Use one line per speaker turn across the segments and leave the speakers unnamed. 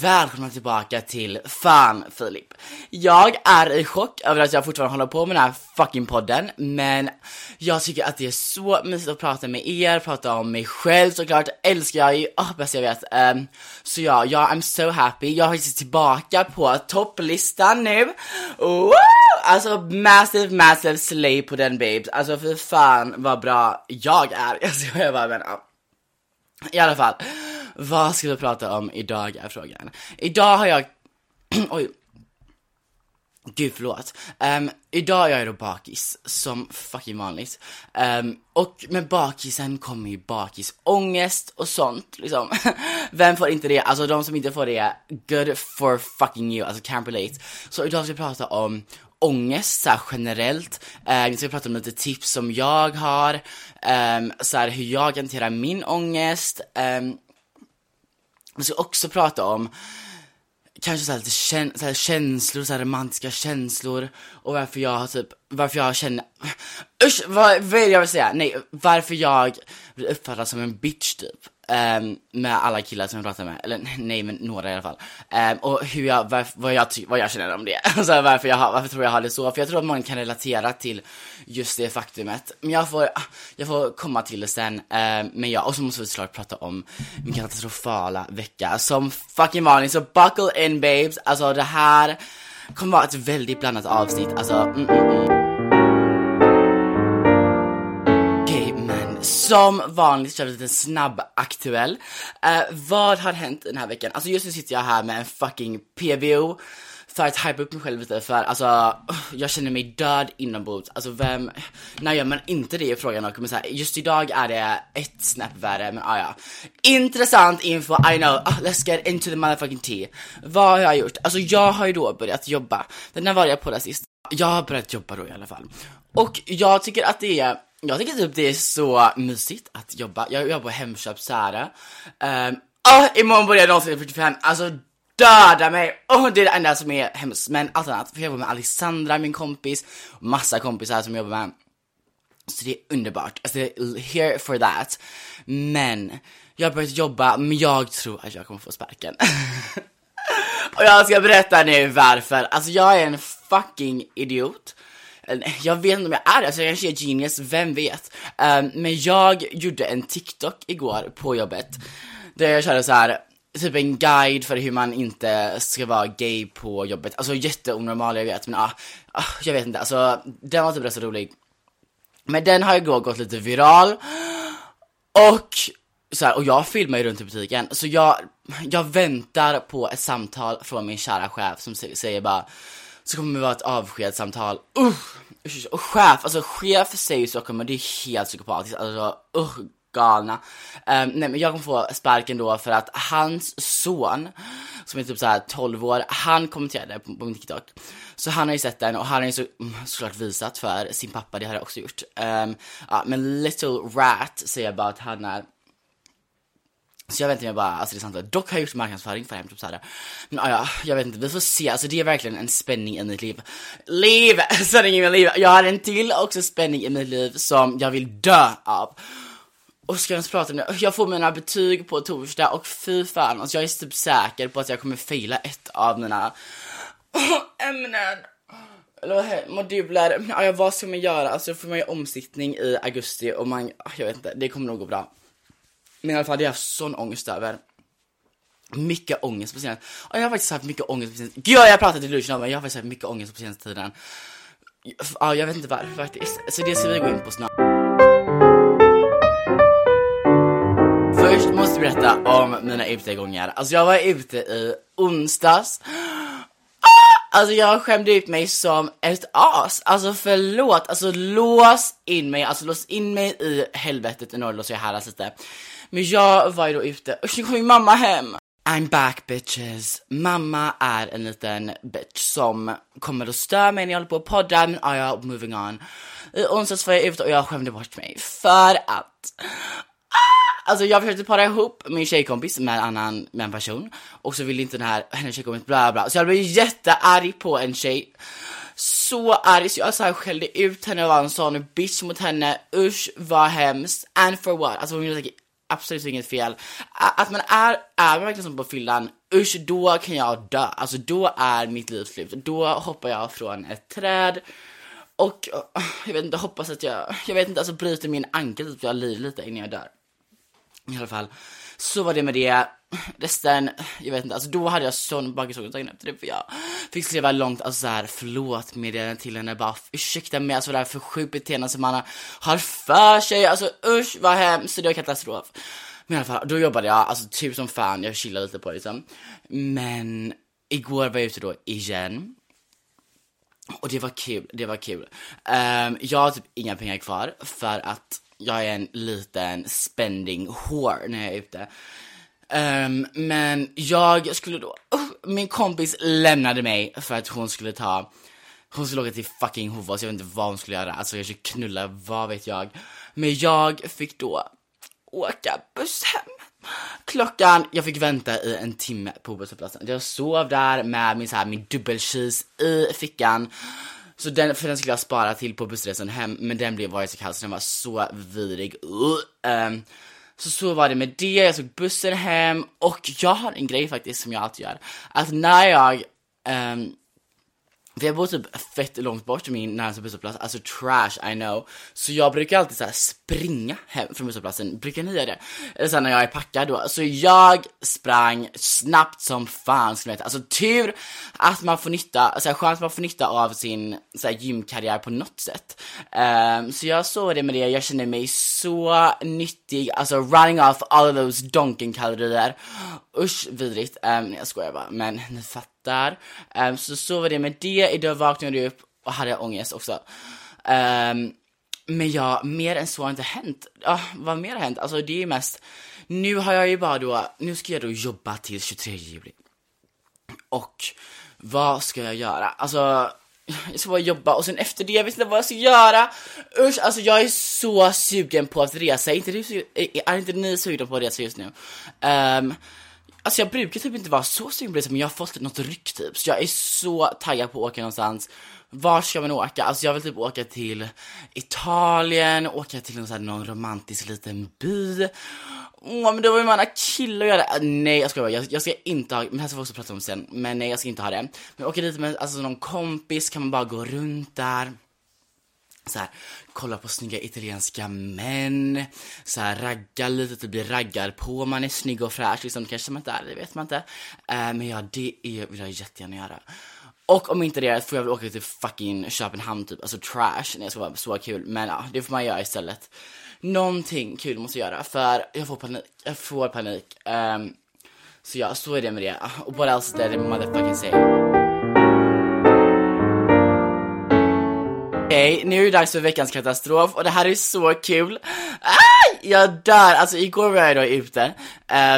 Välkomna tillbaka till Fan Filip. Jag är i chock över att jag fortfarande håller på med den här fucking podden, men jag tycker att det är så mysigt att prata med er, prata om mig själv såklart, älskar jag ju, oh, bäst jag vet. Um, så ja, jag I'm so happy. Jag är faktiskt tillbaka på topplistan nu. Woo! Alltså massive, massive slay på den babes. Alltså för fan vad bra jag är. Alltså jag bara men ja. I alla fall, vad ska vi prata om idag är frågan. Idag har jag, oj, gud förlåt. Um, idag är jag då bakis, som fucking vanligt. Um, och med bakisen kommer ju bakisångest och sånt liksom. Vem får inte det? Alltså de som inte får det, good for fucking you, alltså can't relate. Så idag ska vi prata om ångest så generellt. Eh, vi ska prata om lite tips som jag har, eh, så hur jag hanterar min ångest. Eh, vi ska också prata om kanske så här lite kän så här känslor, så här romantiska känslor och varför jag typ, varför jag känner, usch vad, vad är det jag vill säga? Nej, varför jag blir uppfattad som en bitch typ. Um, med alla killar som jag pratar med, eller nej men några i alla fall. Um, och hur jag, varf, vad, jag vad jag känner om det. alltså varför jag har, varför tror jag har det så? För jag tror att många kan relatera till just det faktumet. Men jag får, ah, jag får komma till det sen. Um, men ja, och så måste vi såklart prata om min katastrofala vecka som fucking vanligt. Så buckle in babes, alltså det här kommer vara ett väldigt blandat avsnitt. Alltså, mm, mm, mm. Som vanligt kör vi en snabb aktuell. Eh, vad har hänt den här veckan? Alltså just nu sitter jag här med en fucking PVO för att hypa upp mig själv lite för alltså, jag känner mig död inombords. Alltså vem, när gör man inte det i frågan och kommer säga just idag är det ett snäpp värre, men ah, ja. Intressant info, I know. Ah, let's get into the motherfucking tea. Vad har jag gjort? Alltså jag har ju då börjat jobba. Den här var jag på där sist. Jag har börjat jobba då i alla fall. Och jag tycker att det är jag tycker typ det är så mysigt att jobba. Jag jobbar på Hemköp såhär. Um, oh, imorgon börjar jag någonsin 45, alltså döda mig! Oh, det är det enda som är hemskt. Men allt annat, för jag jobbar med Alexandra, min kompis, massa kompisar som jag jobbar med. Så det är underbart, alltså det är here for that. Men, jag har börjat jobba, men jag tror att jag kommer få sparken. och jag ska berätta nu varför. Alltså jag är en fucking idiot. Jag vet inte om jag är det, alltså jag kanske är genius, vem vet? Um, men jag gjorde en TikTok igår på jobbet, där jag körde så här typ en guide för hur man inte ska vara gay på jobbet. Alltså jätteonormal, jag vet, men ah, ah, jag vet inte, alltså den var typ rätt så rolig. Men den har ju gått lite viral, och så här, och jag filmar ju runt i butiken, så jag, jag väntar på ett samtal från min kära chef som säger bara, så kommer det vara ett avskedssamtal. Uh, och chef, alltså chef säger saker men det är helt psykopatiskt, alltså uh, galna. Um, nej men jag kommer få sparken då för att hans son, som är typ såhär 12 år, han kommenterade på, på min TikTok. Så han har ju sett den och han har ju så, mm, såklart visat för sin pappa, det har jag också gjort. Um, ja, men Little Rat säger bara att han är så jag vet inte om jag bara, alltså det är sant, dock har jag gjort marknadsföring för hem, typ såhär. Men ah, ja, jag vet inte, vi får se, alltså det är verkligen en spänning i mitt liv. Liv! Spänning i mitt liv! Jag har en till också spänning i mitt liv som jag vill dö av. Och ska jag ens prata nu? Jag får mina betyg på torsdag och fy fan, alltså jag är typ säker på att jag kommer faila ett av mina ämnen. Eller vad moduler. Ja, vad ska man göra? Alltså får man ju omsittning i augusti och man, ah, jag vet inte, det kommer nog gå bra. Men i alla fall, det har jag haft sån ångest över. Mycket ångest på senaste tiden. Jag har faktiskt haft mycket ångest på senaste Gud, jag har pratat i lunchen om men jag har faktiskt haft mycket ångest på senaste tiden. Ja, jag vet inte varför faktiskt. Så det ska vi gå in på snart. Först måste jag berätta om mina utegångar. Alltså jag var ute i onsdags. Ah! Alltså jag skämde ut mig som ett as. Alltså förlåt, alltså lås in mig, alltså lås in mig i helvetet i norr så jag härdas lite. Men jag var ju då ute, och nu kom min mamma hem. I'm back bitches. Mamma är en liten bitch som kommer att störa mig när jag håller på och poddar, men ja, moving on. I onsdags var jag ute och jag skämde bort mig för att ah! Alltså jag försökte para ihop min tjejkompis med en annan med en person och så ville inte den här, hennes tjejkompis bla bla Så jag blev jättearg på en tjej så arg så jag så här skällde ut henne och var en sån bitch mot henne, usch vad hemskt, and for what? Alltså hon gjorde säkert absolut inget fel. Att man är, är man verkligen som på fyllan, usch då kan jag dö. Alltså då är mitt liv slut. Då hoppar jag från ett träd och jag vet inte, hoppas att jag, jag vet inte, alltså bryter min ankel så jag lider lite innan jag dör. I alla fall, så var det med det. Resten, jag vet inte, alltså då hade jag sån baggisångest efter det för jag fick skriva långt, alltså såhär förlåt meddelande till henne bara ursäkta mig, alltså det här för sjukt beteende som man har för sig, alltså usch vad hemskt, det var katastrof. Men i alla fall, då jobbade jag, alltså typ som fan, jag chillade lite på det liksom. Men igår var jag ute då igen. Och det var kul, det var kul. Um, jag har typ inga pengar kvar för att jag är en liten spending whore när jag är ute. Um, men jag skulle då, uh, min kompis lämnade mig för att hon skulle ta, hon skulle åka till fucking Hovås, jag vet inte vad hon skulle göra, alltså kanske knulla, vad vet jag. Men jag fick då åka buss hem. Klockan, jag fick vänta i en timme på busshållplatsen. Jag sov där med min, så här, min dubbelcheese i fickan. Så den, för den skulle jag spara till på bussresan hem, men den blev var så kall så den var så vidrig. Uh, um, så så var det med det, jag tog bussen hem och jag har en grej faktiskt som jag alltid gör. Att när jag um, för jag bor typ fett långt bort från min närmaste busshållplats, alltså trash I know. Så jag brukar alltid så springa hem från busshållplatsen, brukar ni göra det? Eller såhär när jag är packad då. Så jag sprang snabbt som fan skulle jag Alltså tur att man får nytta, alltså skönt att man får nytta av sin så gymkarriär på något sätt. Um, så jag såg det med det, jag kände mig så nyttig, alltså running off all of those donken-kalorier. Usch vidrigt, um, jag skojar bara, men ni fattar där. Um, så så var det med det, idag vaknade jag upp och hade ångest också. Um, men ja, mer än så har inte hänt. Ja, vad mer har hänt? Alltså det är mest, nu har jag ju bara då, nu ska jag då jobba till 23 juli. Och vad ska jag göra? Alltså, jag ska bara jobba och sen efter det, jag vet inte vad jag ska göra. Usch, alltså jag är så sugen på att resa. Är inte, du, är inte ni sugna på att resa just nu? Um, Alltså jag brukar typ inte vara så sugen på det, men jag har fått något ryck typ. Så jag är så taggad på att åka någonstans. Var ska man åka? Alltså jag vill typ åka till Italien, åka till någon, så här, någon romantisk liten by. Åh, men då vill man ha killar och göra det. Äh, nej, jag ska bara, jag, jag ska inte ha, men det här ska vi också prata om sen. Men nej, jag ska inte ha det. Men åka dit med alltså, någon kompis, kan man bara gå runt där så här, kolla på snygga italienska män, så här, ragga lite, typ bli raggar på man är snygg och fräsch liksom, det kanske man inte är, det vet man inte. Uh, men ja, det är, vill jag jättegärna göra. Och om inte det får jag väl åka till fucking Köpenhamn typ, alltså trash, nej jag ska vara så kul, men ja, det får man göra istället. Någonting kul måste jag göra, för jag får panik, jag får panik. Um, så ja, så är det med det. Och what else did I motherfucking say? Okej, okay, nu är det dags för veckans katastrof och det här är så kul. Ah! aj! Jag dör! Alltså igår var jag då ute,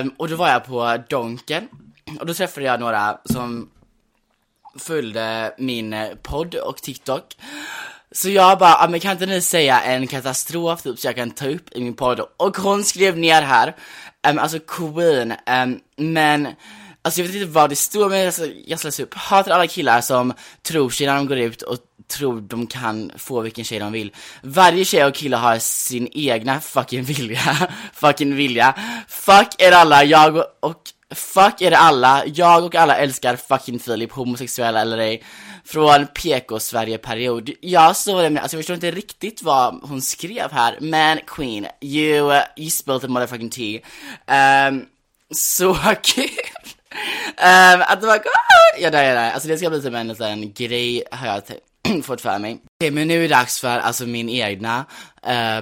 um, och då var jag på Donken, och då träffade jag några som följde min eh, podd och TikTok. Så jag bara, ah, men kan inte ni säga en katastrof typ så jag kan ta upp i min podd? Och hon skrev ner här, um, alltså Queen, um, men Alltså jag vet inte vad det står men alltså, jag slås upp. Hatar alla killar som tror sig när de går ut och tror de kan få vilken tjej de vill. Varje tjej och kille har sin egna fucking vilja. fucking vilja. Fuck er alla, jag och, och Fuck er alla, jag och alla älskar fucking Filip, homosexuella eller ej Från PK-Sverige-period Jag såg det, med, alltså jag förstår inte riktigt vad hon skrev här Men Queen, you, you spilled the motherfucking tea um, Så kul! Um, att det var god! Ja, där är det, alltså det ska bli som en liten grej har jag fått för mig Okej, okay, men nu är det dags för alltså min egna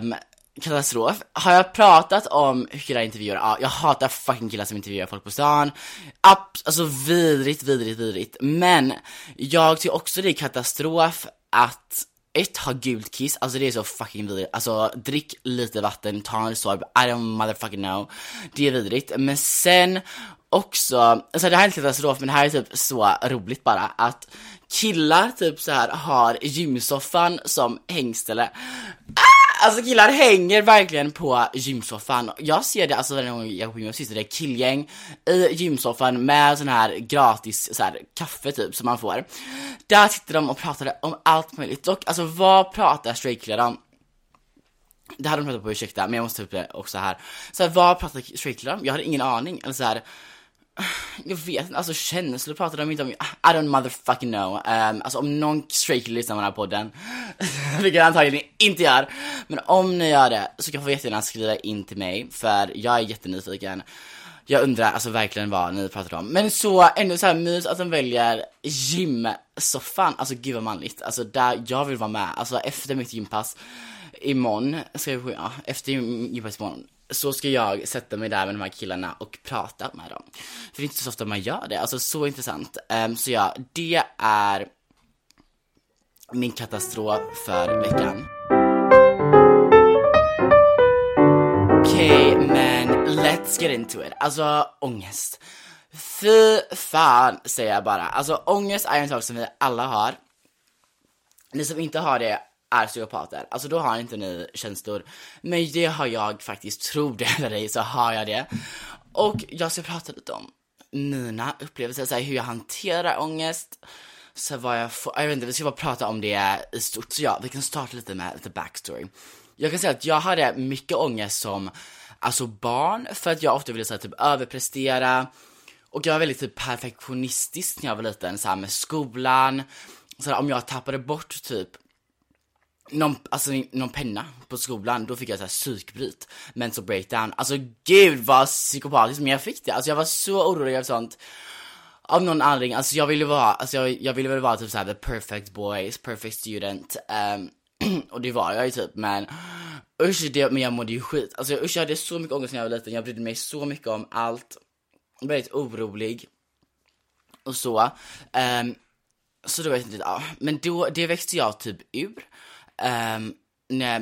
um, katastrof. Har jag pratat om hur killar intervjuar? Ja, jag hatar fucking killar som intervjuar folk på stan. App, alltså vidrigt, vidrigt, vidrigt. Men jag tycker också det är katastrof att ett, ha gult kiss, alltså det är så fucking vidrigt. Alltså drick lite vatten, ta en sorb, I don't motherfucking know. Det är vidrigt. Men sen också, alltså det här är inte katastrof men det här är typ så roligt bara att killar typ så här har gymsoffan som hängställe. Ah! Alltså killar hänger verkligen på gymsoffan. Jag ser det alltså varje gång jag går på gym, det är killgäng i gymsoffan med sån här gratis så här, kaffe typ som man får. Där sitter de och pratar om allt möjligt. Och alltså vad pratar straightkillar om? Det hade de pratat på, ursäkta, men jag måste ta upp det också här. Så här, vad pratar straightkillar om? Jag hade ingen aning. Eller så här, jag vet inte, alltså känslor pratar de inte om, I don't motherfucking know. Um, alltså om någon straight lyssnar på den här podden, vilket jag antagligen inte gör, men om ni gör det så kan få jättegärna skriva in till mig, för jag är jättenyfiken. Jag undrar alltså verkligen vad ni pratar om. Men så, ändå så här mys att de väljer gymsoffan, alltså gud vad manligt. Alltså där, jag vill vara med, alltså efter mitt gympass imorgon, ska jag, ja, efter gympass imorgon så ska jag sätta mig där med de här killarna och prata med dem. För det är inte så ofta man gör det, alltså så intressant. Um, så ja, det är min katastrof för veckan. Okej, okay, men let's get into it. Alltså ångest. Fy fan säger jag bara. Alltså ångest är en sak som vi alla har. Ni som inte har det, är psykopater. Alltså då har inte ni känslor. Men det har jag faktiskt, tro det eller ej, så har jag det. Och jag ska prata lite om mina upplevelser, så här, hur jag hanterar ångest. Så vad jag får, jag vet inte, vi ska bara prata om det i stort. Så ja, vi kan starta lite med lite backstory. Jag kan säga att jag hade mycket ångest som, alltså barn, för att jag ofta ville så här typ överprestera. Och jag var väldigt typ perfektionistisk när jag var liten, så här, med skolan. Så här, om jag tappade bort typ någon, alltså, någon penna på skolan, då fick jag såhär psykbryt, mental breakdown. Alltså gud vad psykopatiskt, men jag fick det. Alltså jag var så orolig över sånt. Av någon anledning, alltså jag ville vara, alltså jag, jag ville väl vara typ såhär the perfect boys, perfect student. Um, och det var jag ju typ, men usch, det, men jag mådde ju skit. Alltså usch, jag hade så mycket ångest när jag var liten, jag brydde mig så mycket om allt. Väldigt orolig. Och så. Um, så då vet jag inte, ja. Men då, det växte jag typ ur um,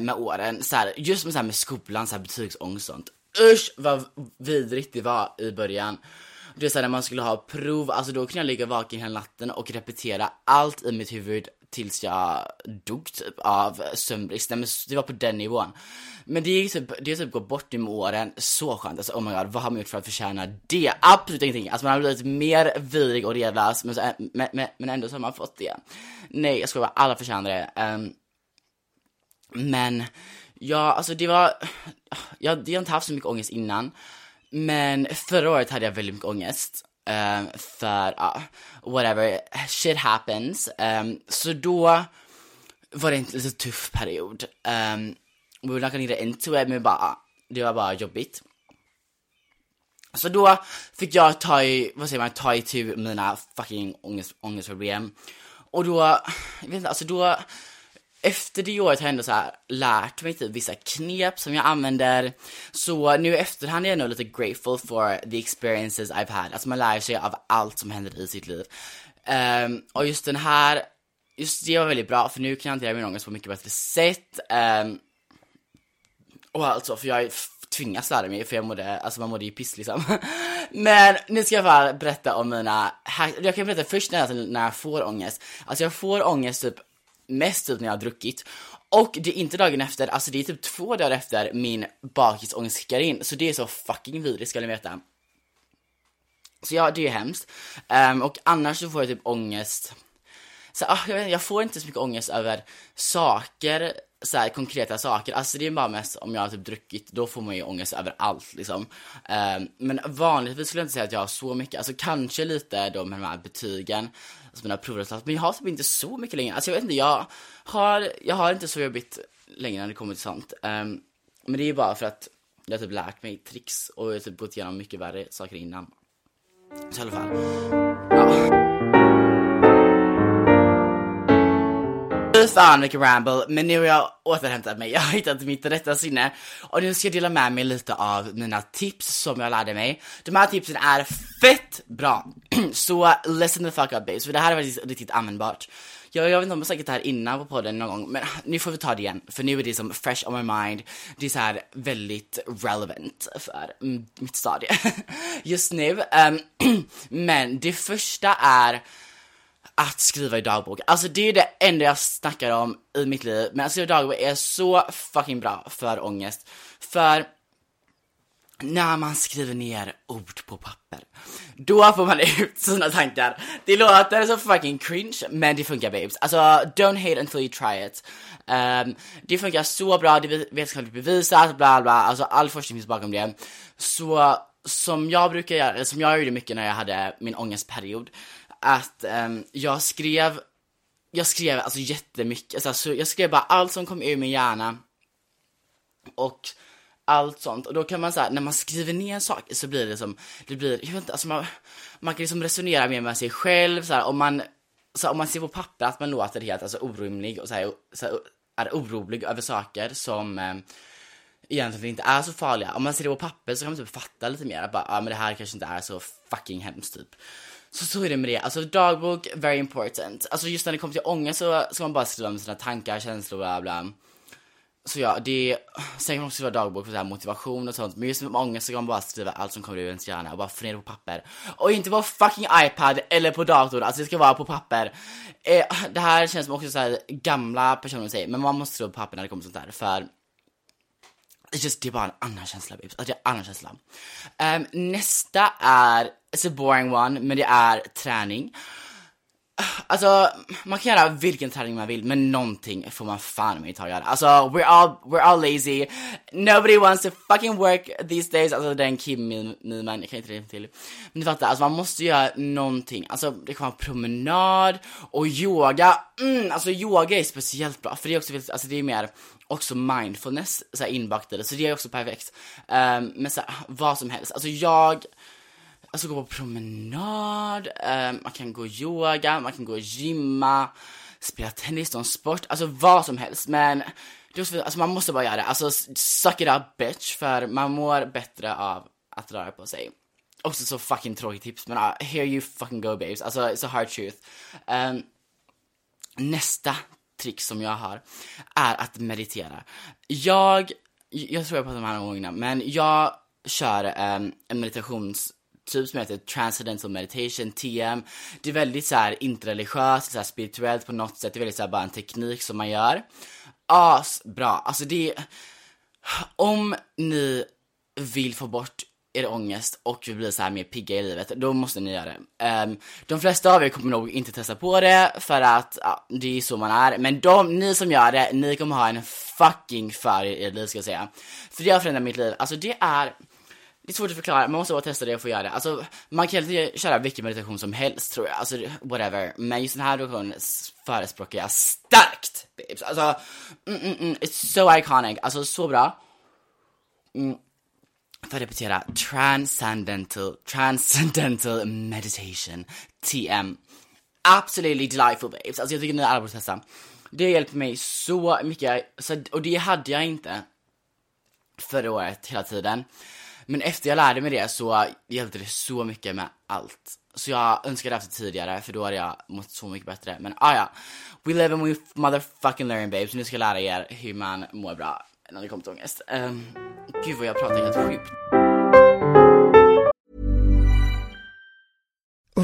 med åren, så här, just med, så här, med skolan, så här, betygsångest och sånt. Usch vad vidrigt det var i början. Det är såhär när man skulle ha prov, alltså då kunde jag ligga vaken hela natten och repetera allt i mitt huvud tills jag dog typ av sömnbrist. Nej men det var på den nivån. Men det är typ, det är typ gått bort nu med åren, så skönt. Alltså oh my god, vad har man gjort för att förtjäna det? Absolut ingenting. Alltså man har blivit mer vidrig och redlös, men, eh, men, men, men ändå så har man fått det. Nej, jag ska bara alla förtjänar det. Um, men, ja, alltså det var, jag, jag har inte haft så mycket ångest innan. Men förra året hade jag väldigt mycket ångest. Um, för, uh, whatever, shit happens. Um, så då var det en lite tuff period. Um, we're not gonna get into it, men bara, det var bara jobbigt. Så då fick jag ta i, vad säger man, ta i tur mina fucking ångest, ångestproblem. Och då, jag vet inte, alltså då efter det året har jag ändå så här lärt mig typ vissa knep som jag använder. Så nu i efterhand är jag nog lite grateful for the experiences I've had. Alltså man lär sig av allt som händer i sitt liv. Um, och just den här, just det var väldigt bra för nu kan jag hantera min ångest på ett mycket bättre sätt. Um, Och alltså, för jag tvingas lära mig för jag mådde, alltså man mådde ju piss liksom. Men nu ska jag bara berätta om mina, jag kan berätta först när jag, när jag får ångest. Alltså jag får ångest typ mest typ när jag har druckit. Och det är inte dagen efter, alltså det är typ två dagar efter min bakisångest kickar in. Så det är så fucking vidrigt ska ni veta. Så ja, det är ju hemskt. Um, och annars så får jag typ ångest. Så, ah, jag, vet, jag får inte så mycket ångest över saker, så här, konkreta saker. Alltså det är bara mest om jag har typ druckit, då får man ju ångest över allt liksom. Um, men vanligtvis skulle jag inte säga att jag har så mycket, alltså kanske lite då med de här betygen, alltså mina provresultat, men jag har typ inte så mycket längre. Alltså jag vet inte, jag har, jag har inte så jobbigt längre när det kommer till sånt. Um, men det är ju bara för att jag har typ lärt mig tricks och jag har typ gått igenom mycket värre saker innan. Så i alla fall. Ja. Fy fan vilken ramble, men nu har jag återhämtat mig. Jag har hittat mitt rätta sinne och nu ska jag dela med mig lite av mina tips som jag lärde mig. De här tipsen är fett bra, så listen the fuck up babes, för det här är faktiskt riktigt användbart. Jag, jag vet inte om jag sagt det här innan på podden någon gång, men nu får vi ta det igen. För nu är det som fresh on my mind. Det är så här väldigt relevant för mitt stadie just nu. Um, men det första är att skriva i dagbok. Alltså det är det enda jag snackar om i mitt liv. Men att skriva i dagbok är så fucking bra för ångest. För när man skriver ner ord på papper, då får man ut sina tankar. Det låter så fucking cringe, men det funkar babes. Alltså, don't hate until you try it. Um, det funkar så bra, det är vetenskapligt bevisat, bla bla, alltså all forskning finns bakom det. Så som jag brukar göra, eller som jag gjorde mycket när jag hade min ångestperiod, att um, jag skrev, jag skrev alltså jättemycket, alltså, jag skrev bara allt som kom ur min hjärna. Och allt sånt. Och då kan man säga när man skriver ner saker så blir det som, det blir, jag vet inte, alltså man, man kan liksom resonera mer med sig själv så här, om man, så här, om man ser på papper att man låter helt alltså orimlig och så här, så här, är orolig över saker som eh, egentligen inte är så farliga. Om man ser det på papper så kan man typ fatta lite mer, att bara, ja men det här kanske inte är så fucking hemskt typ. Så så är det med det, alltså dagbok, very important. Alltså just när det kommer till ångest så ska man bara skriva om sina tankar, känslor, bla bla. Så ja, det, sen kan man också skriva dagbok för så här motivation och sånt, men just med ångest så kan man bara skriva allt som kommer ur ens hjärna och bara få ner det på papper. Och inte på fucking iPad eller på dator, alltså det ska vara på papper. Eh, det här känns som också så här gamla personer säger, men man måste skriva på papper när det kommer sånt där, för just, det är bara en annan känsla babes, alltså det är en annan känsla. Um, nästa är, it's a boring one, men det är träning. Alltså, man kan göra vilken träning man vill, men någonting får man fan mig ta och göra. Alltså, we're all, we're all lazy. Nobody wants to fucking work these days. Alltså den Kim-memen, jag kan inte det till. Men du fattar, alltså man måste göra någonting. Alltså, det kan vara promenad och yoga. Mm, alltså yoga är speciellt bra, för det är också, alltså det är mer också mindfulness så här, inbakt i det, så det är också perfekt. Um, men så här, vad som helst. Alltså jag Alltså gå på promenad, eh, man kan gå yoga, man kan gå och gymma, spela tennis, någon sport, alltså vad som helst. Men det alltså man måste bara göra det. Alltså suck it up bitch, för man mår bättre av att röra på sig. Också så fucking tråkigt tips, men uh, here you fucking go babes. Alltså it's a hard truth. Um, nästa trick som jag har är att meditera. Jag, jag tror jag pratat om det här någon gång innan, men jag kör um, en meditations typ som heter Transcendental Meditation, TM. Det är väldigt så här interreligiöst, så här spirituellt på något sätt. Det är väldigt så här bara en teknik som man gör. Asbra. Alltså det är... Om ni vill få bort er ångest och vill bli så här mer pigga i livet, då måste ni göra det. Um, de flesta av er kommer nog inte testa på det för att ja, det är så man är. Men de, ni som gör det, ni kommer ha en fucking för ert liv ska jag säga. För det har förändrat mitt liv. Alltså det är det är svårt att förklara, man måste bara testa det och få göra det. Alltså, man kan inte köra vilken meditation som helst tror jag, alltså whatever. Men just den här meditationen förespråkar jag starkt, babes. Alltså, mm, mm, mm, it's so iconic, alltså så bra. Mm. För att repetera, transcendental, transcendental meditation, TM. Absolutely delightful babes, alltså jag tycker ni alla borde testa. Det hjälper mig så mycket, så, och det hade jag inte förra året hela tiden. Men efter jag lärde mig det så hjälpte det så mycket med allt. Så jag önskade haft det tidigare för då hade jag mått så mycket bättre. Men ah, ja, we live and we motherfucking learn babes. Nu ska jag lära er hur man mår bra. när det kommer till ångest. Um, gud vad jag pratar helt sjukt.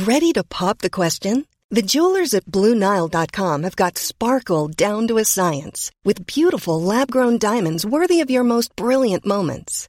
Ready to pop the question? The jewelers at BlueNile.com have got sparkle down to a science with beautiful lab grown diamonds worthy of your most brilliant moments.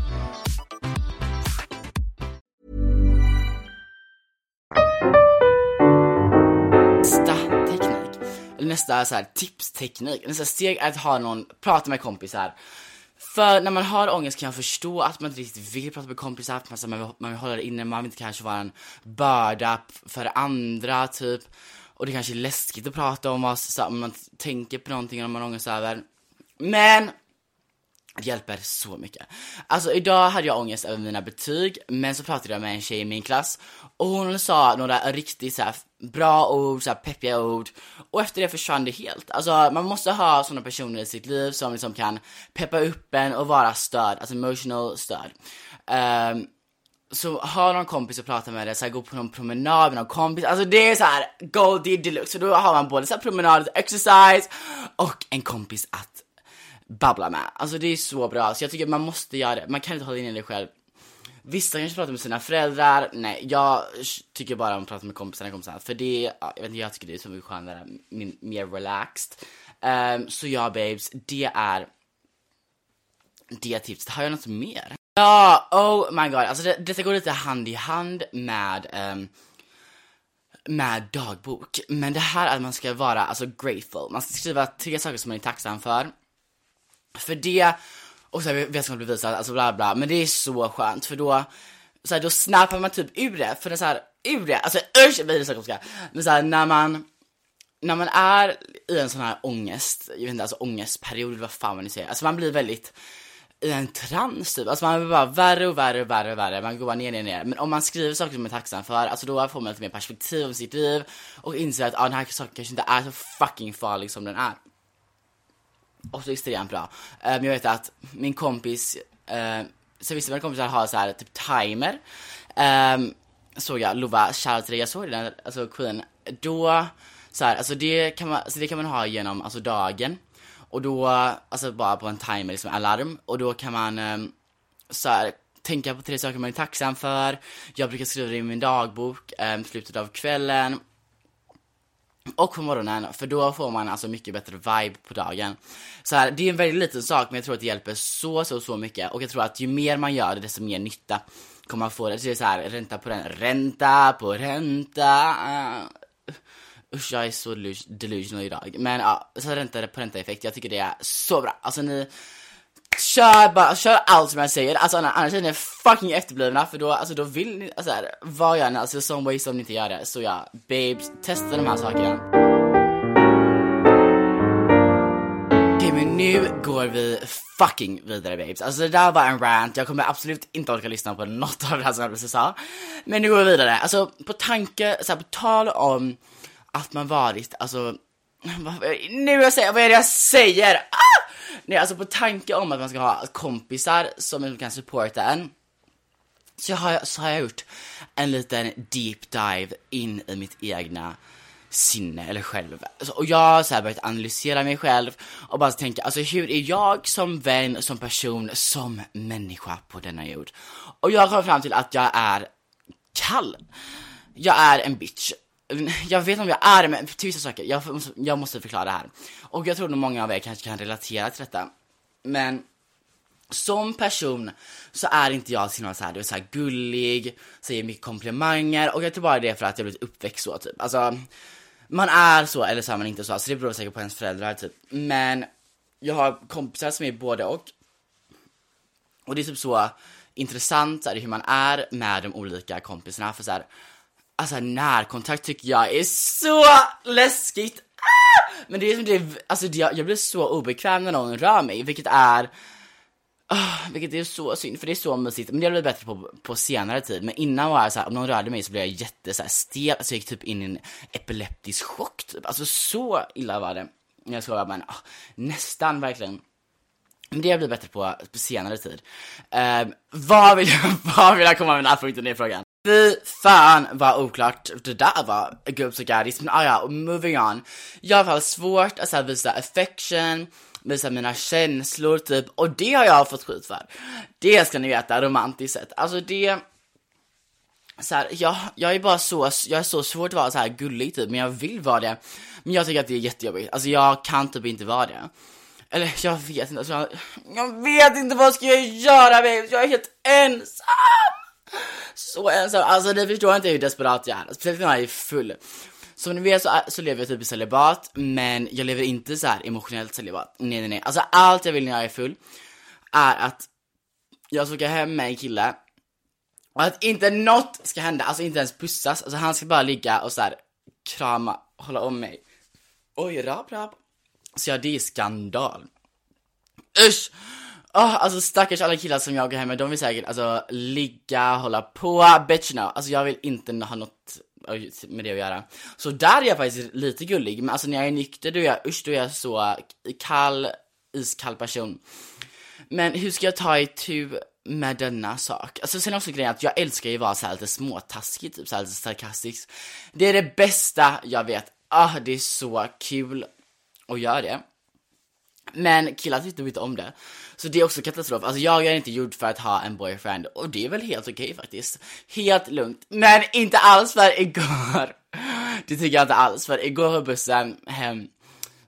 Nästa så här, tipsteknik, nästa steg är att ha någon, prata med kompisar. För när man har ångest kan jag förstå att man inte riktigt vill prata med kompisar, att man, så, man, vill, man vill hålla det inne, man vill inte kanske vara en börda för andra typ. Och det kanske är läskigt att prata om vad så, om man tänker på någonting om man har ångest över. Men det hjälper så mycket. Alltså idag hade jag ångest över mina betyg, men så pratade jag med en tjej i min klass och hon sa några riktigt så bra ord, så här, peppiga ord och efter det försvann det helt. Alltså man måste ha sådana personer i sitt liv som liksom kan peppa upp en och vara stöd, alltså emotional stöd. Um, ehm, så ha någon kompis att prata med dig, så här, gå på någon promenad med någon kompis, alltså det är så här goldie deluxe, för då har man både så här promenad, exercise och en kompis att babbla med. Alltså det är så bra, så jag tycker man måste göra det. Man kan inte hålla inne det själv. Vissa kanske pratar med sina föräldrar, nej jag tycker bara om att prata med kompisarna, kompisarna för det, ja, jag vet inte, jag tycker det är så mycket skönare, mer relaxed. Um, så ja babes, det är det tipset. Har jag något mer? Ja, oh my god, alltså det, detta går lite hand i hand med um, med dagbok. Men det här är att man ska vara alltså grateful. Man ska skriva tre saker som man är tacksam för. För det, och så här, vem bevisat, alltså bla bla, men det är så skönt för då, så här, då snappar man typ ur det, för det är så här, ur det, alltså usch, jag blir så men så här, när man, när man är i en sån här ångest, jag vet inte, alltså ångestperiod, vad fan man nu säger, alltså man blir väldigt i en trans typ, alltså man blir bara värre och värre och värre och värre, man går bara ner, ner, ner. Men om man skriver saker som man är tacksam för, alltså då får man lite mer perspektiv om sitt liv och inser att ah, den här saken kanske inte är så fucking farlig som den är. Och så extremt bra. Eh, men um, jag vet att min kompis, uh, så vissa av mina kompisar har så här typ timer. Um, såg jag, Lova, shoutout till dig, jag såg den, alltså Queen. Då, så här, alltså det kan man, alltså det kan man ha genom alltså dagen. Och då, alltså bara på en timer, liksom alarm. Och då kan man um, så här, tänka på tre saker man är tacksam för. Jag brukar skriva det i min dagbok, um, slutet av kvällen. Och på morgonen, för då får man alltså mycket bättre vibe på dagen. Så här, det är en väldigt liten sak, men jag tror att det hjälper så, så, så mycket. Och jag tror att ju mer man gör det, desto mer nytta kommer man få. Det, så det är så här, ränta på ränta, ränta på ränta. Ah, usch, jag är så delusional idag. Men ja, så ränta på ränta effekt, jag tycker det är så bra. Alltså ni, Kör bara, kör allt som jag säger, alltså annars är ni fucking efterblivna för då, alltså då vill ni, alltså här, vad gör ni? Alltså som way som ni inte gör det, så ja, babes, testa de här sakerna. Okej men nu går vi fucking vidare babes, alltså det där var en rant, jag kommer absolut inte orka lyssna på något av det här som jag precis sa. Men nu går vi vidare, alltså på tanke, så här, på tal om att man varit, alltså, vad, nu jag säger, vad är det jag säger? Ah! Nej, alltså på tanke om att man ska ha kompisar som kan supporta en. Så har, jag, så har jag gjort en liten deep dive in i mitt egna sinne eller själv. Och jag har så här börjat analysera mig själv och bara tänka, alltså hur är jag som vän, som person, som människa på denna jord? Och jag kom fram till att jag är kall. Jag är en bitch jag vet inte om jag är men till vissa saker, jag, jag måste förklara det här. Och jag tror nog många av er kanske kan relatera till detta. Men som person så är inte jag så här, du är så här gullig, säger mycket komplimanger och jag tror bara det är för att jag blivit uppväxt så typ. Alltså, man är så eller så är man inte så, så det beror säkert på ens föräldrar typ. Men jag har kompisar som är både och. Och det är typ så intressant så här, hur man är med de olika kompisarna för så här, alltså närkontakt tycker jag är så läskigt. Ah! Men det är som det, alltså det, jag blir så obekväm när någon rör mig, vilket är Oh, vilket är så synd, för det är så mysigt. Men det har blivit bättre på, på senare tid. Men innan var jag så här, om någon rörde mig så blev jag jätte så här, stel. Alltså jag gick typ in i en epileptisk chock typ. Alltså så illa var det. Jag skojar men oh, nästan verkligen. Men det har blivit bättre på, på senare tid. Uh, vad, vill jag, vad vill jag komma med den här punkten Det är frågan? Fy fan vad oklart det där var, gubbs gaddis. Men ah, ja, moving on. Jag har svårt att så här, visa affection visa mina känslor typ, och det har jag fått skit för. Det ska ni veta, romantiskt sett. Alltså det, så här, jag, jag är bara så, jag är så svårt att vara så här gullig typ, men jag vill vara det. Men jag tycker att det är jättejobbigt, alltså jag kan typ inte vara det. Eller jag vet inte, alltså, jag, jag vet inte vad ska jag göra babes, jag är helt ensam! Så ensam, alltså ni förstår inte hur desperat jag är, alltså, speciellt när jag är full. Som ni vet så, så lever jag typ i celibat, men jag lever inte så här emotionellt celibat. Nej nej nej, alltså allt jag vill när jag är full är att jag ska åka hem med en kille och att inte något ska hända, alltså inte ens pussas, alltså han ska bara ligga och så här krama, hålla om mig. Oj, rap rap. Så ja, det är skandal. Usch! Oh, alltså stackars alla killar som jag går hem med, de vill säkert alltså ligga, hålla på, bitch no. Alltså jag vill inte ha något eh, med det att göra. Så där är jag faktiskt lite gullig, men alltså när jag är nykter då är jag, usch, då är jag så kall, iskall person. Men hur ska jag ta itu med denna sak? Alltså sen också grejen att jag älskar ju att vara så här lite småtaskig, typ så här lite sarkastisk. Det är det bästa jag vet. Ah, det är så kul att göra det. Men killar tyckte inte om det. Så det är också katastrof. Alltså jag är inte gjord för att ha en boyfriend och det är väl helt okej okay, faktiskt. Helt lugnt. Men inte alls för igår. Det tycker jag inte alls för igår på bussen hem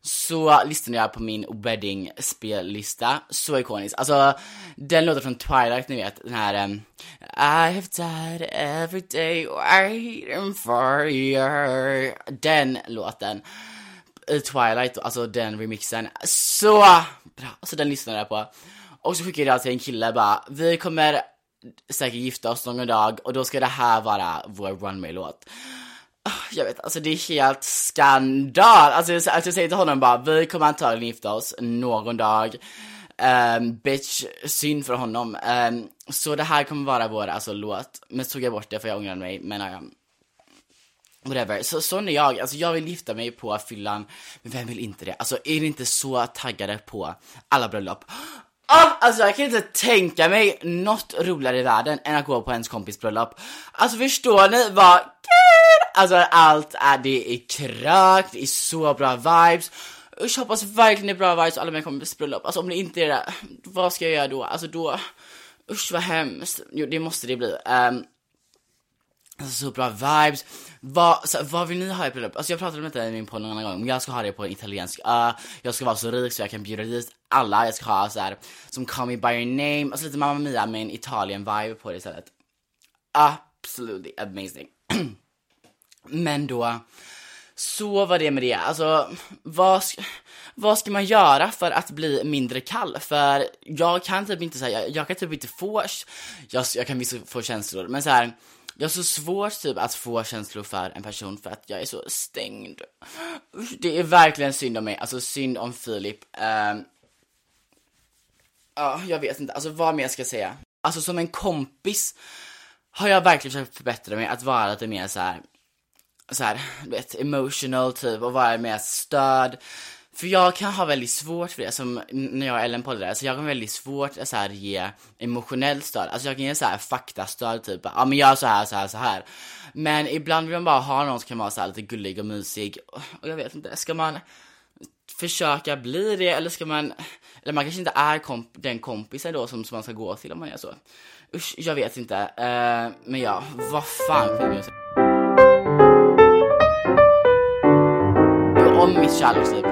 så lyssnade jag på min wedding spellista, så ikonisk. Alltså den låten från Twilight, ni vet, den här um, I have died every day waiting for you. Den låten i Twilight, alltså den remixen, så bra! Alltså den lyssnade jag på. Och så skickade jag till en kille bara, vi kommer säkert gifta oss någon dag och då ska det här vara vår runway-låt. Ah, jag vet, alltså det är helt skandal! Alltså att jag säger till honom bara, vi kommer antagligen gifta oss någon dag. Um, bitch, synd för honom. Um, så det här kommer vara vår alltså, låt. Men så tog jag bort det för jag ångrade mig, men um, Whatever, så sån är jag, alltså jag vill gifta mig på fyllan, men vem vill inte det? Alltså är ni inte så taggade på alla bröllop? Oh, alltså jag kan inte tänka mig något roligare i världen än att gå på ens kompis bröllop. Alltså förstår ni vad kul? Alltså allt är, det är krök, det är så bra vibes. Usch hoppas verkligen det är bra vibes alla mina kompis bröllop. Alltså om det inte är det, vad ska jag göra då? Alltså då, usch vad hemskt. Jo det måste det bli. Um, Alltså så bra vibes. Vad, så, vad vill ni ha i bröllop? Alltså jag pratade om detta i min podd någon annan gång, men jag ska ha det på en italiensk ö. Jag ska vara så rik så jag kan bjuda dit alla. Jag ska ha så här, som Call Me By Your Name, alltså lite Mamma Mia med en Italien-vibe på det istället. Absolutely amazing. men då, så var det med det. Alltså, vad ska, vad ska man göra för att bli mindre kall? För jag kan typ inte säga, jag, jag kan typ inte få, jag, jag kan visst få känslor, men så här jag har så svårt typ att få känslor för en person för att jag är så stängd. Det är verkligen synd om mig, alltså synd om Filip. Um, ja, jag vet inte, alltså vad mer ska jag säga? Alltså som en kompis har jag verkligen försökt förbättra mig att vara lite mer så här, så här, du vet, emotional typ och vara mer stöd. För jag kan ha väldigt svårt för det, som när jag och Ellen poddade, så alltså jag kan väldigt svårt att så här, ge emotionellt stöd. Alltså jag kan ge så här faktastöd, typ, ja men gör så här, så här, så här. Men ibland vill man bara ha någon som kan vara så här, lite gullig och mysig. Och jag vet inte, ska man försöka bli det eller ska man, eller man kanske inte är komp den kompisen då som, som man ska gå till om man gör så. Usch, jag vet inte. Uh, men ja, vad fan? Om mitt kärleksliv.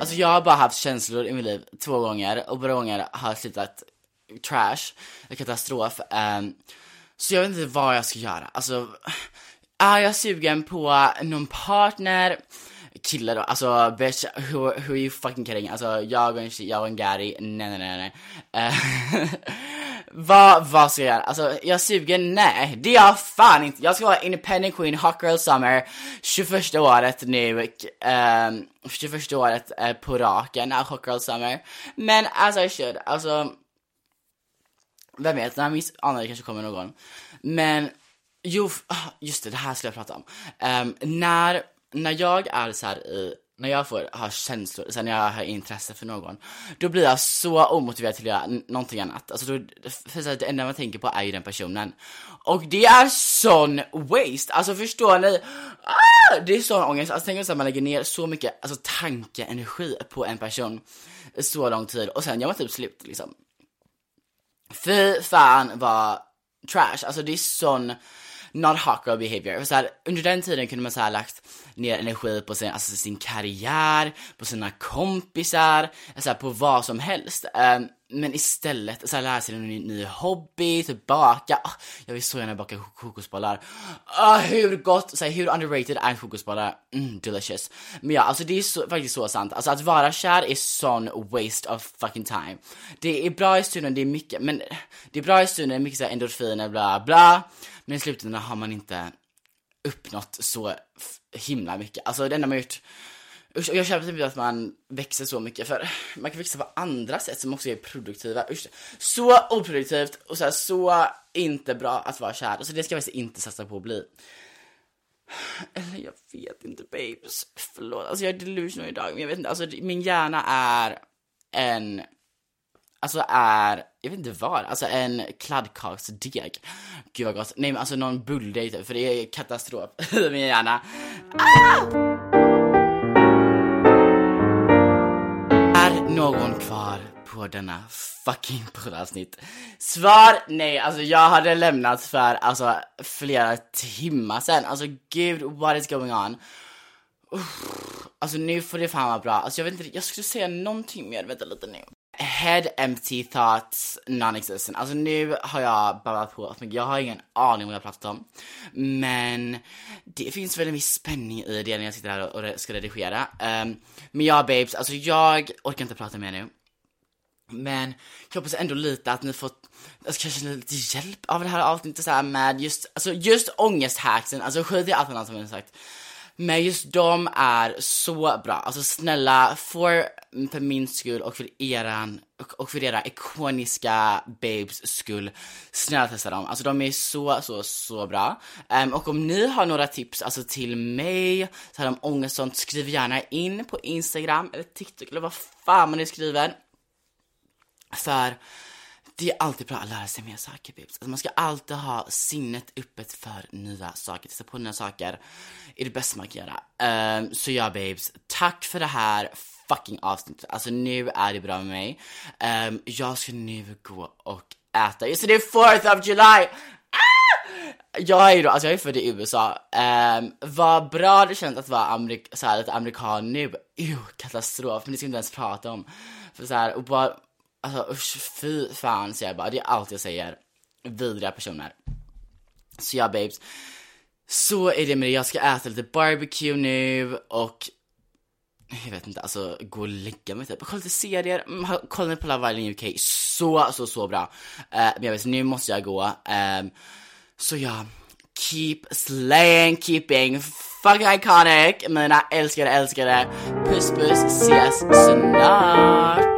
Alltså jag har bara haft känslor i mitt liv två gånger och båda gånger har slutat trash, katastrof. Um, så jag vet inte vad jag ska göra. Alltså, är jag sugen på någon partner? kille då, alltså bitch, who, who are you fucking kidding? Alltså jag och en tjej, jag och en Gary, nej nej nej nej. Uh, vad, vad ska jag göra? Alltså jag suger? Nej, det är jag fan inte. Jag ska vara independent queen, hot girl summer, 21 året nu, ehm, um, 21 året uh, på raken, uh, hot girl summer. Men as I should, alltså vem vet, Den miss ah, anar det kanske kommer någon. Men, jo, ah, just det, det här skulle jag prata om. Um, när, när jag är så här i när jag får ha känslor, sen när jag har intresse för någon, då blir jag så omotiverad till att göra någonting annat. Alltså då, för så det enda man tänker på är ju den personen. Och det är sån waste, alltså förstår ni? Ah, det är sån ångest, alltså tänk att man lägger ner så mycket alltså, tankeenergi på en person så lång tid och sen gör man typ slut liksom. Fy fan vad trash, alltså det är sån not hot girl behavior. Så här, under den tiden kunde man så här lagt ner energi på sin, alltså sin karriär, på sina kompisar, så här, på vad som helst. Um, men istället så här, lära sig en ny, ny hobby, typ baka. Oh, jag vill så gärna baka kokosbollar. Oh, hur gott, så här, hur underrated är kokosbollar? Mm, delicious. Men ja, alltså det är så, faktiskt så sant. Alltså att vara kär är sån waste of fucking time. Det är bra i stunden, det är mycket, men det är bra i stunden, mycket så här endorfiner, bla bla. Men i slutändan har man inte uppnått så himla mycket. Alltså det enda man har gjort Usch, jag känner typ att man växer så mycket för man kan växa på andra sätt som också är produktiva. Usch, så oproduktivt och så, här, så inte bra att vara kär. Så det ska jag faktiskt inte satsa på att bli. Eller jag vet inte babes. Förlåt, alltså jag är delusional idag men jag vet inte, alltså min hjärna är en Alltså är, jag vet inte vad, alltså en kladdkaksdeg. Gud vad gott. Nej men alltså någon bulldeig typ, för det är katastrof i min hjärna. Ah! Någon kvar på denna fucking poddavsnitt? Svar nej, alltså jag hade lämnat för alltså flera timmar sen. Alltså gud, what is going on? Uff, alltså nu får det fan vara bra. Alltså jag vet inte, jag skulle säga någonting mer, vänta lite nu. Head empty thoughts non-existent. Alltså nu har jag babblat på mycket. jag har ingen aning om vad jag pratat om. Men det finns väl en viss spänning i det när jag sitter här och ska redigera. Um, men ja babes, alltså jag orkar inte prata mer nu. Men jag hoppas ändå lite att ni fått, alltså kanske lite hjälp av det här avsnittet så här med just, alltså just ångesthacksen, alltså skit i allt annat som jag har sagt. Men just de är så bra. Alltså snälla, för, för min skull och för eran och för era ikoniska babes skull, snälla testa dem. Alltså de är så, så, så bra. Um, och om ni har några tips, alltså till mig, så här om ångest sånt, skriv gärna in på Instagram eller TikTok eller vad fan man nu skriver. För det är alltid bra att lära sig mer saker babes. Alltså man ska alltid ha sinnet öppet för nya saker, testa på nya saker. är det bästa man kan göra. Um, så ja babes, tack för det här fucking avsnittet. Alltså nu är det bra med mig. Um, jag ska nu gå och äta. Just det, det är 4th of July! Ah! Jag är ju då, alltså jag är född i USA. Um, ehm, vad bra det känns att vara amerik så här, lite amerikan nu. Ew, katastrof, men det ska vi inte ens prata om. För så här, och bara Alltså usch, fy fan säger jag bara. Det är allt jag säger. Vidriga personer. Så ja babes. Så är det med det. Jag ska äta lite barbecue nu och jag vet inte, alltså gå och lägga mig typ. Kolla lite serier. Mm, kolla på Love Island UK. Så, så, så bra. Uh, men jag vet, nu måste jag gå. Um, så ja, keep slaying, keeping fucking iconic. Mina älskade, älskade. Puss, puss. Ses snart.